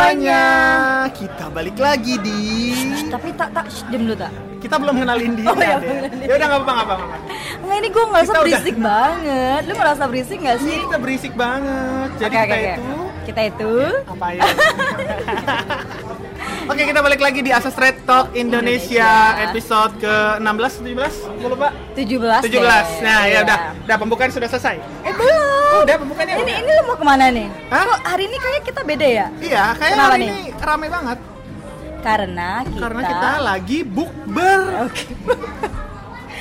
semuanya. Kita balik lagi di Tapi tak tak shh, diam dulu tak. kita belum kenalin diri Oh, iya, Ya udah nggak apa-apa nggak apa-apa. Enggak ini gue ngerasa Kita udah- berisik banget. Lu ngerasa berisik gak sih? Kita berisik banget. Jadi Oke, kita oke. itu Kita itu apa ya? Oke, kita balik lagi di Asas Red Talk Indonesia, Indonesia. episode ke-16 17, gue lupa. 17 17. deh. Nah, ya Iya. udah. Udah pembukaan sudah selesai. Eh belum. Udah Ini udah. ini lu mau ke mana nih? Hah? Kok hari ini kayaknya kita beda ya? Iya, kayak Kenapa hari nih? ini rame banget Karena kita karena kita lagi bukber. Oke.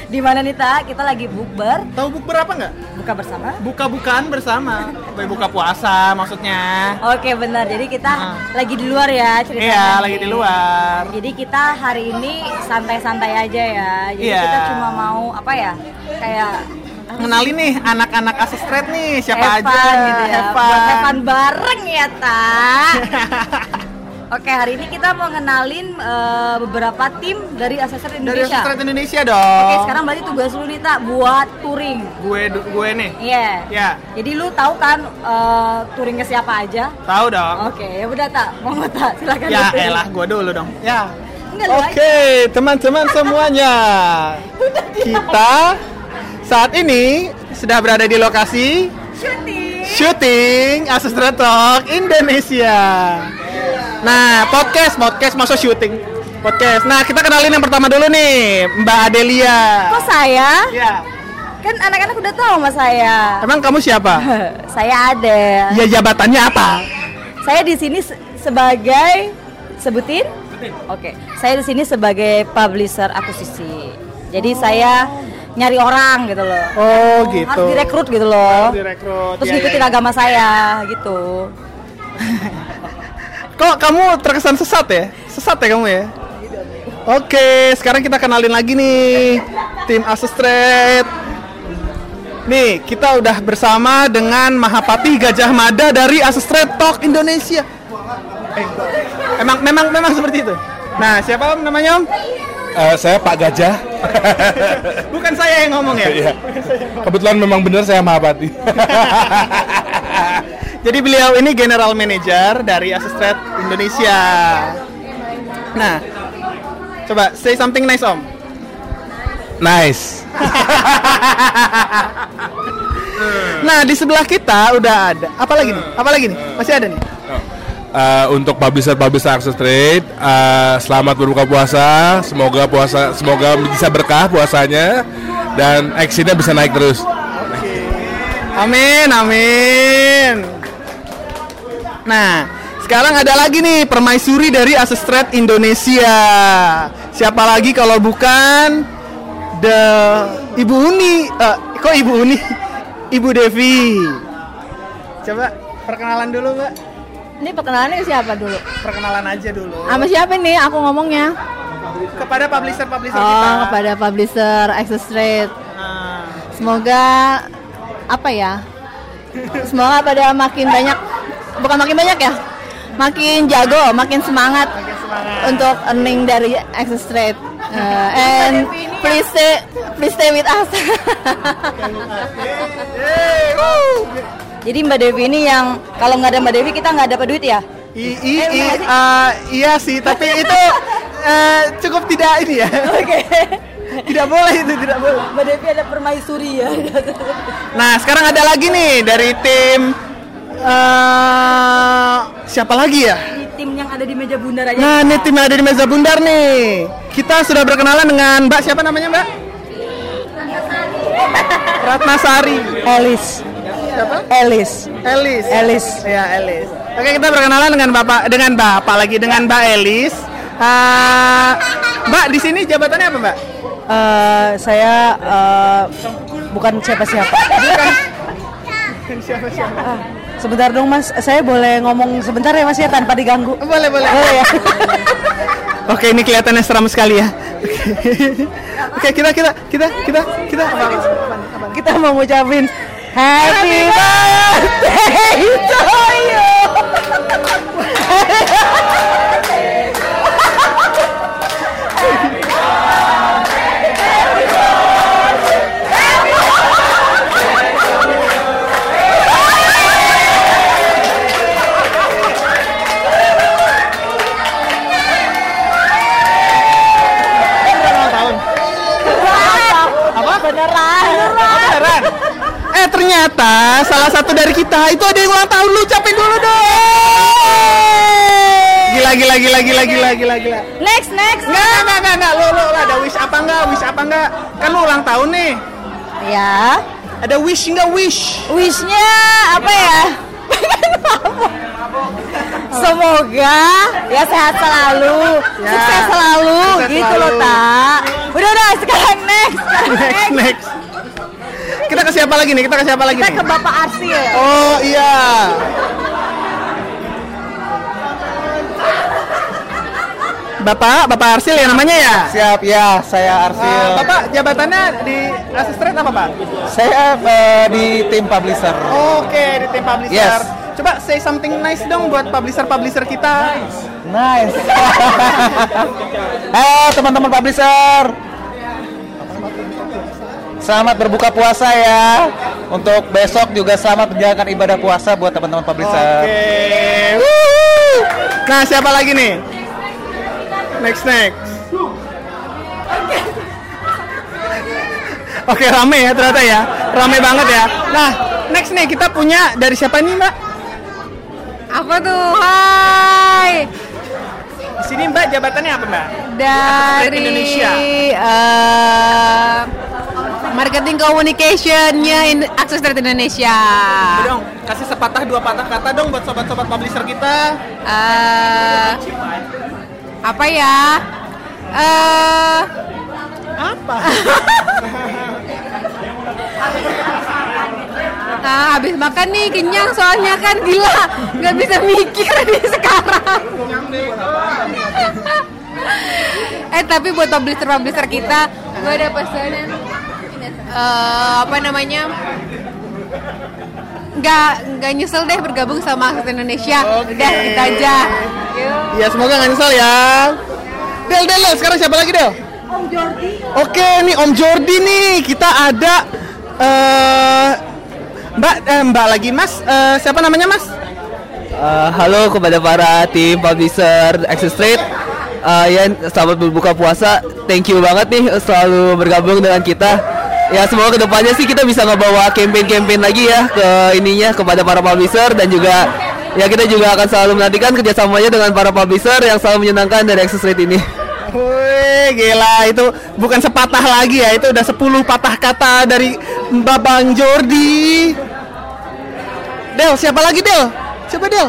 Di mana nih tak? Kita lagi bukber, Tahu bukber apa nggak? buka bersama. Buka-bukaan bersama. Kayak buka puasa maksudnya. Oke benar. Jadi kita Ah. lagi di luar ya ceritanya. Iya, lagi di luar. Jadi kita hari ini santai-santai aja ya. Jadi Iya. kita cuma mau apa ya? Kayak Kenalin nih anak-anak Asas Red nih, siapa have aja gitu ya. Have Buat fun. have fun bareng ya, Tak. Oke, hari ini kita mau ngenalin eh, beberapa tim dari Aseser Dari Indonesia. Asas Red Indonesia dong. Oke, sekarang berarti tugas lu nih, Tak, buat touring. gue gue nih. Iya. Ya, Jadi lu tahu kan eh, touring ke siapa aja? tahu dong. Oke, ya udah Tak. Mau nggak, Tak? Silakan. Ya touring. elah, gue dulu dong. Ya. Oke, teman-teman semuanya. Kita saat ini sudah berada di lokasi Shooting. syuting Asus Talk Indonesia. Nah, podcast, podcast masuk syuting. Podcast. Nah, kita kenalin yang pertama dulu nih, Mbak Adelia. Kok saya? Ya. Kan anak-anak udah tahu sama saya. Emang kamu siapa? saya ada. Ya jabatannya apa? Saya di sini se- sebagai sebutin? Oke. Saya di sini sebagai publisher akuisisi. Jadi saya nyari orang gitu loh. Oh, gitu. Harus direkrut gitu loh. Harus direkrut. Terus Ya, ya, ngikutin ya. agama saya gitu. Kok kamu terkesan sesat ya? Sesat ya kamu ya? Oke, sekarang kita kenalin lagi nih tim Asus Trade. Nih, kita udah bersama dengan Mahapati Gajah Mada dari Asus Trade Talk Indonesia. Eh, emang memang memang seperti itu. Nah, siapa Om namanya Om? Eh, saya Pak Gajah. Bukan saya yang ngomong ya. Iya. Kebetulan memang benar saya Mahapati. Jadi beliau ini general manager dari Asus Trade Indonesia. Nah, coba say something nice Om. nice. Nah, di sebelah kita udah ada. Apa lagi nih? Apa lagi nih? Masih ada nih. Eh, untuk publisher-publisher Access Trade, eh, selamat berbuka puasa. Semoga puasa, semoga bisa berkah puasanya dan actionnya bisa naik terus. Amin, amin. Nah, sekarang ada lagi nih permaisuri dari Asus Trade Indonesia. Siapa lagi kalau bukan the Ibu Uni? Eh, kok Ibu Uni? Ibu Devi. Coba perkenalan dulu, Mbak. Ini perkenalannya ke siapa dulu? Perkenalan aja dulu. Sama siapa nih aku ngomongnya? Kepada publisher-publisher kita. Oh, kepada publisher Access Trade. Nah, Semoga apa ya? Semoga pada makin banyak bukan makin banyak ya? Makin jago, makin semangat makin semangat. untuk earning dari Access Trade. Uh, and please stay please stay with us. Jadi Mbak Devi ini yang kalau nggak ada Mbak Devi kita nggak dapat duit ya? I, i, i, eh, iya sih, tapi itu eh, cukup tidak ini ya. Oke. Tidak boleh itu, tidak boleh. Mbak Devi ada permaisuri ya. Nah, sekarang ada lagi nih dari tim eh siapa lagi ya? Di tim yang ada di meja bundar aja. Nah, ini tim yang ada di meza bundar nih. Kita sudah berkenalan dengan Mbak siapa namanya, Mbak? Ratnasari. Elis. Siapa? Elis. Elis. Elis. Ya, Elis. Oke, kita berkenalan dengan Bapak dengan Bapak lagi dengan Mbak Elis. Eh, Mbak, di sini jabatannya apa, Mbak? Eh, saya eh, bukan siapa-siapa. Bukan. Siapa-siapa? Ah, sebentar dong mas, saya boleh ngomong sebentar ya mas ya tanpa diganggu. Boleh, boleh. Oh ya. Oke, ini kelihatannya seram sekali ya. Oke, kita kita kita kita kita apa apa? Kita mau ngucapin Happy birthday to you. kita itu ada yang ulang tahun lu capek dulu dong. Gila gila gila gila gila gila gila. Next, next. Enggak enggak enggak enggak, enggak. Lu lu ada wish apa enggak? Wish apa enggak? Kan lu ulang tahun nih. Ya. Ada wish enggak wish? Wishnya apa ya? Semoga ya sehat selalu, Ya. sukses selalu, Sukses gitu loh selalu. tak. Udah udah sekarang next, sekarang Next next. next. Siapa lagi nih? Kita ke siapa lagi Kita nih? ke Bapak Arsil. Oh iya. Bapak, Bapak Arsil ya namanya ya? Siap ya, saya Arsil. Uh, Bapak jabatannya di asisten apa Pak? saya eh, di tim publisher. Oke di tim publisher. Yes. Coba say something nice dong buat publisher-publisher kita. Nice. eh teman-teman publisher. Selamat berbuka puasa ya. Untuk besok juga selamat menjalankan ibadah puasa buat teman-teman Oke. publisher. Wuhu. Nah siapa lagi nih? Next next. Oke rame ya ternyata ya, rame banget ya. Nah next nih kita punya dari siapa nih Mbak? Apa tuh? Hai. Di sini Mbak jabatannya apa Mbak? Dari Indonesia. eh, marketing communicationnya in Akses Trade Indonesia. Coba dong kasih sepatah dua patah kata dong buat sobat-sobat publisher kita. Eh, apa ya? Eh, Apa? nah, habis makan nih kenyang soalnya kan gila nggak bisa mikir nih sekarang. eh tapi buat publisher publisher kita gue ada pesanan eh apa namanya nggak nggak nyesel deh bergabung sama Akses Indonesia Oke. udah kita aja Yuk. Ya semoga nggak nyesel ya. Del, Del, Del, sekarang siapa lagi Del? Om Jordi. Oke, nih Om Jordi nih. Kita ada eh Mbak, eh, Mbak lagi Mas. Eh, siapa namanya Mas? Uh, halo kepada para tim publisher Access Trade. Uh, ya selamat berbuka puasa. Thank you banget nih selalu bergabung dengan kita. Ya semoga ke depannya sih kita bisa ngebawa campaign-campaign lagi ya ke ininya kepada para publisher dan juga ya kita juga akan selalu menantikan kerjasamanya dengan para publisher yang selalu menyenangkan dari Access Trade ini. Wih, gila itu bukan sepatah lagi ya, itu udah 10 patah kata dari Mbak Bang Jordi. Del, siapa lagi Del? Siapa Del?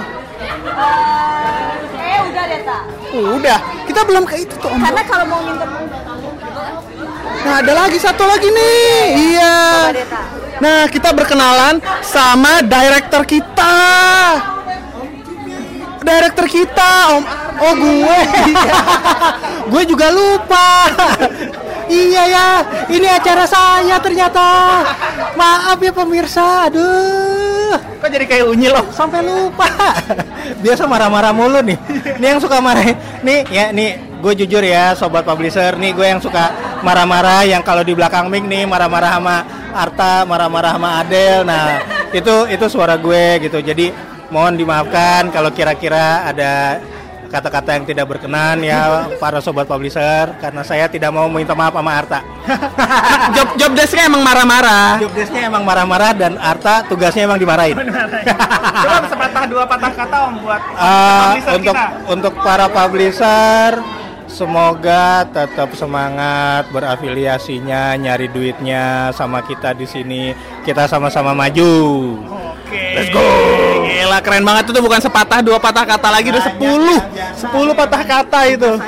Eh udah deh tak. Udah, kita belum ke itu tuh Om. Karena kalau mau minta Nah, ada lagi satu lagi nih. Iya. Nah, kita berkenalan sama director kita. Director kita, Om. Oh, gue. gue juga lupa. iya ya, ini acara saya ternyata. Maaf ya pemirsa. Aduh. Kok jadi kayak unyil loh? Sampai lupa. Biasa marah-marah mulu nih. Nih yang suka marah. Nih ya nih gue jujur ya sobat publisher nih gue yang suka marah-marah yang kalau di belakang mic nih marah-marah sama Arta, marah-marah sama Adel. Nah, itu itu suara gue gitu. Jadi mohon dimaafkan kalau kira-kira ada kata-kata yang tidak berkenan ya para sobat publisher karena saya tidak mau minta maaf sama Arta. job job desk-nya emang marah-marah. Job desk-nya emang marah-marah dan Arta tugasnya emang dimarahin. Coba sepatah dua patah kata Om buat Ah, publisher untuk kita. untuk para publisher semoga tetap semangat berafiliasinya nyari duitnya sama kita di sini kita sama-sama maju Oke. Let's go. Gila keren banget itu bukan sepatah dua patah kata lagi udah sepuluh sepuluh patah kata itu.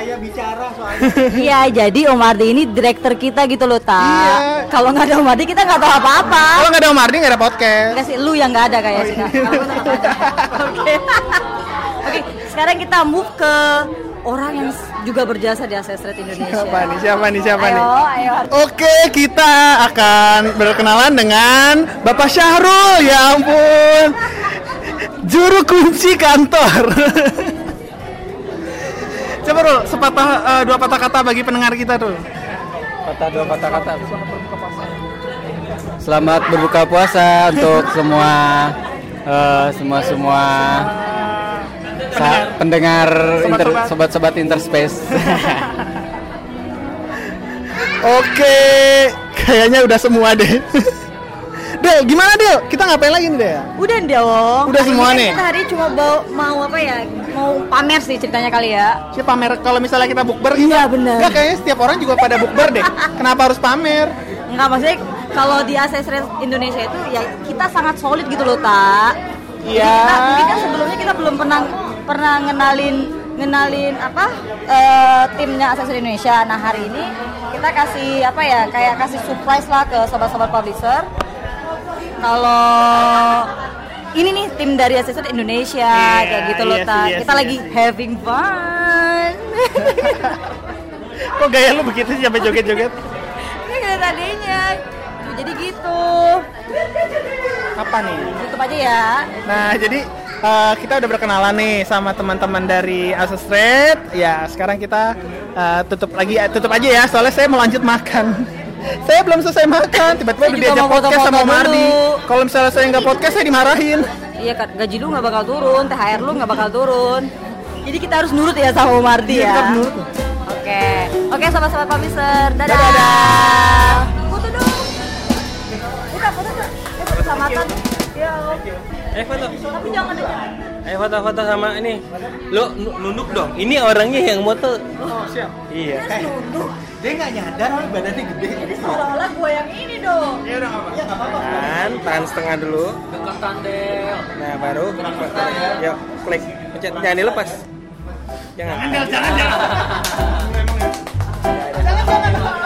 Iya, jadi Om Ardi ini direktur kita gitu loh, tak. Iya. Kalau nggak ada Om Ardi kita nggak tahu apa-apa. Kalau nggak ada Om Ardi nggak ada podcast. Enggak sih, lu yang nggak ada kayak sih. Kak. Kalau gua tetap ada. Oke. Oke, sekarang kita move ke orang yang juga berjasa di Access Trade Indonesia. Siapa nih? Siapa nih? Siapa ayo, nih? ayo. Oke, kita akan berkenalan dengan Bapak Syahrul. Ya ampun. Juru kunci kantor. Coba Rul, sepatah eh, dua patah kata bagi pendengar kita tuh. Patah dua patah kata. Selamat berbuka puasa untuk semua eh, semua semua sa- pendengar inter- Sobat-sobat. sobat-sobat interspace. Oke, kayaknya udah semua deh. Del, gimana Del? Kita ngapain lagi nih Del? Udah dong. Udah Hari semua ini nih? Kita hari cuma mau, mau apa ya? Mau pamer sih ceritanya kali ya. Si pamer kalau misalnya kita bukber gitu. Iya, benar. Enggak kayaknya setiap orang juga pada bukber deh. Kenapa harus pamer? Enggak maksudnya kalau di aksesoris Indonesia itu ya kita sangat solid gitu loh, Tak. Iya. kita- mungkin kan sebelumnya kita belum pernah pernah ngenalin ngenalin apa eh, timnya aksesoris Indonesia. Nah, hari ini kita kasih apa ya? Kayak kasih surprise lah ke sobat-sobat publisher. Kalau ini nih tim dari aksesoris Indonesia Iya, kayak gitu loh, iya sih, Tak. iya kita sih, lagi iya sih. having fun. Kok gaya lu begitu sih sampai joget-joget? Ini kayak tadinya. Jadi gitu. Apa nih? Tutup aja ya. Nah, jadi eh, kita udah berkenalan nih sama teman-teman dari Asus Trade. Ya, sekarang kita eh, tutup lagi tutup aja ya, soalnya saya mau lanjut makan. saya belum selesai makan, tiba-tiba udah diajak podcast sama Mardi. Kalau misalnya saya nggak podcast, saya dimarahin. Iya gaji lu nggak bakal turun, THR lu nggak bakal turun. Jadi kita harus nurut ya sama Mardi Iya, ya. kita harus nurut. Oke, oke sobat-sobat publisher, dadah. Dadah. Foto dong. Buka foto dong. Eh. Ya, oke. Eh foto. Tapi jangan aja. Eh foto-foto sama ini. Lo nu- nunduk dong. Ini orangnya yang moto. Oh, siap. Iya. Dia nggak nyadar badannya gede. Jadi seolah-olah gue yang ini dong. Ya udah nggak apa-apa. Tahan, tahan setengah dulu. Nah baru. Yuk, klik. Pencet. Jangan dilepas. Jangan. Jangan, jangan, jangan. Jangan, jangan.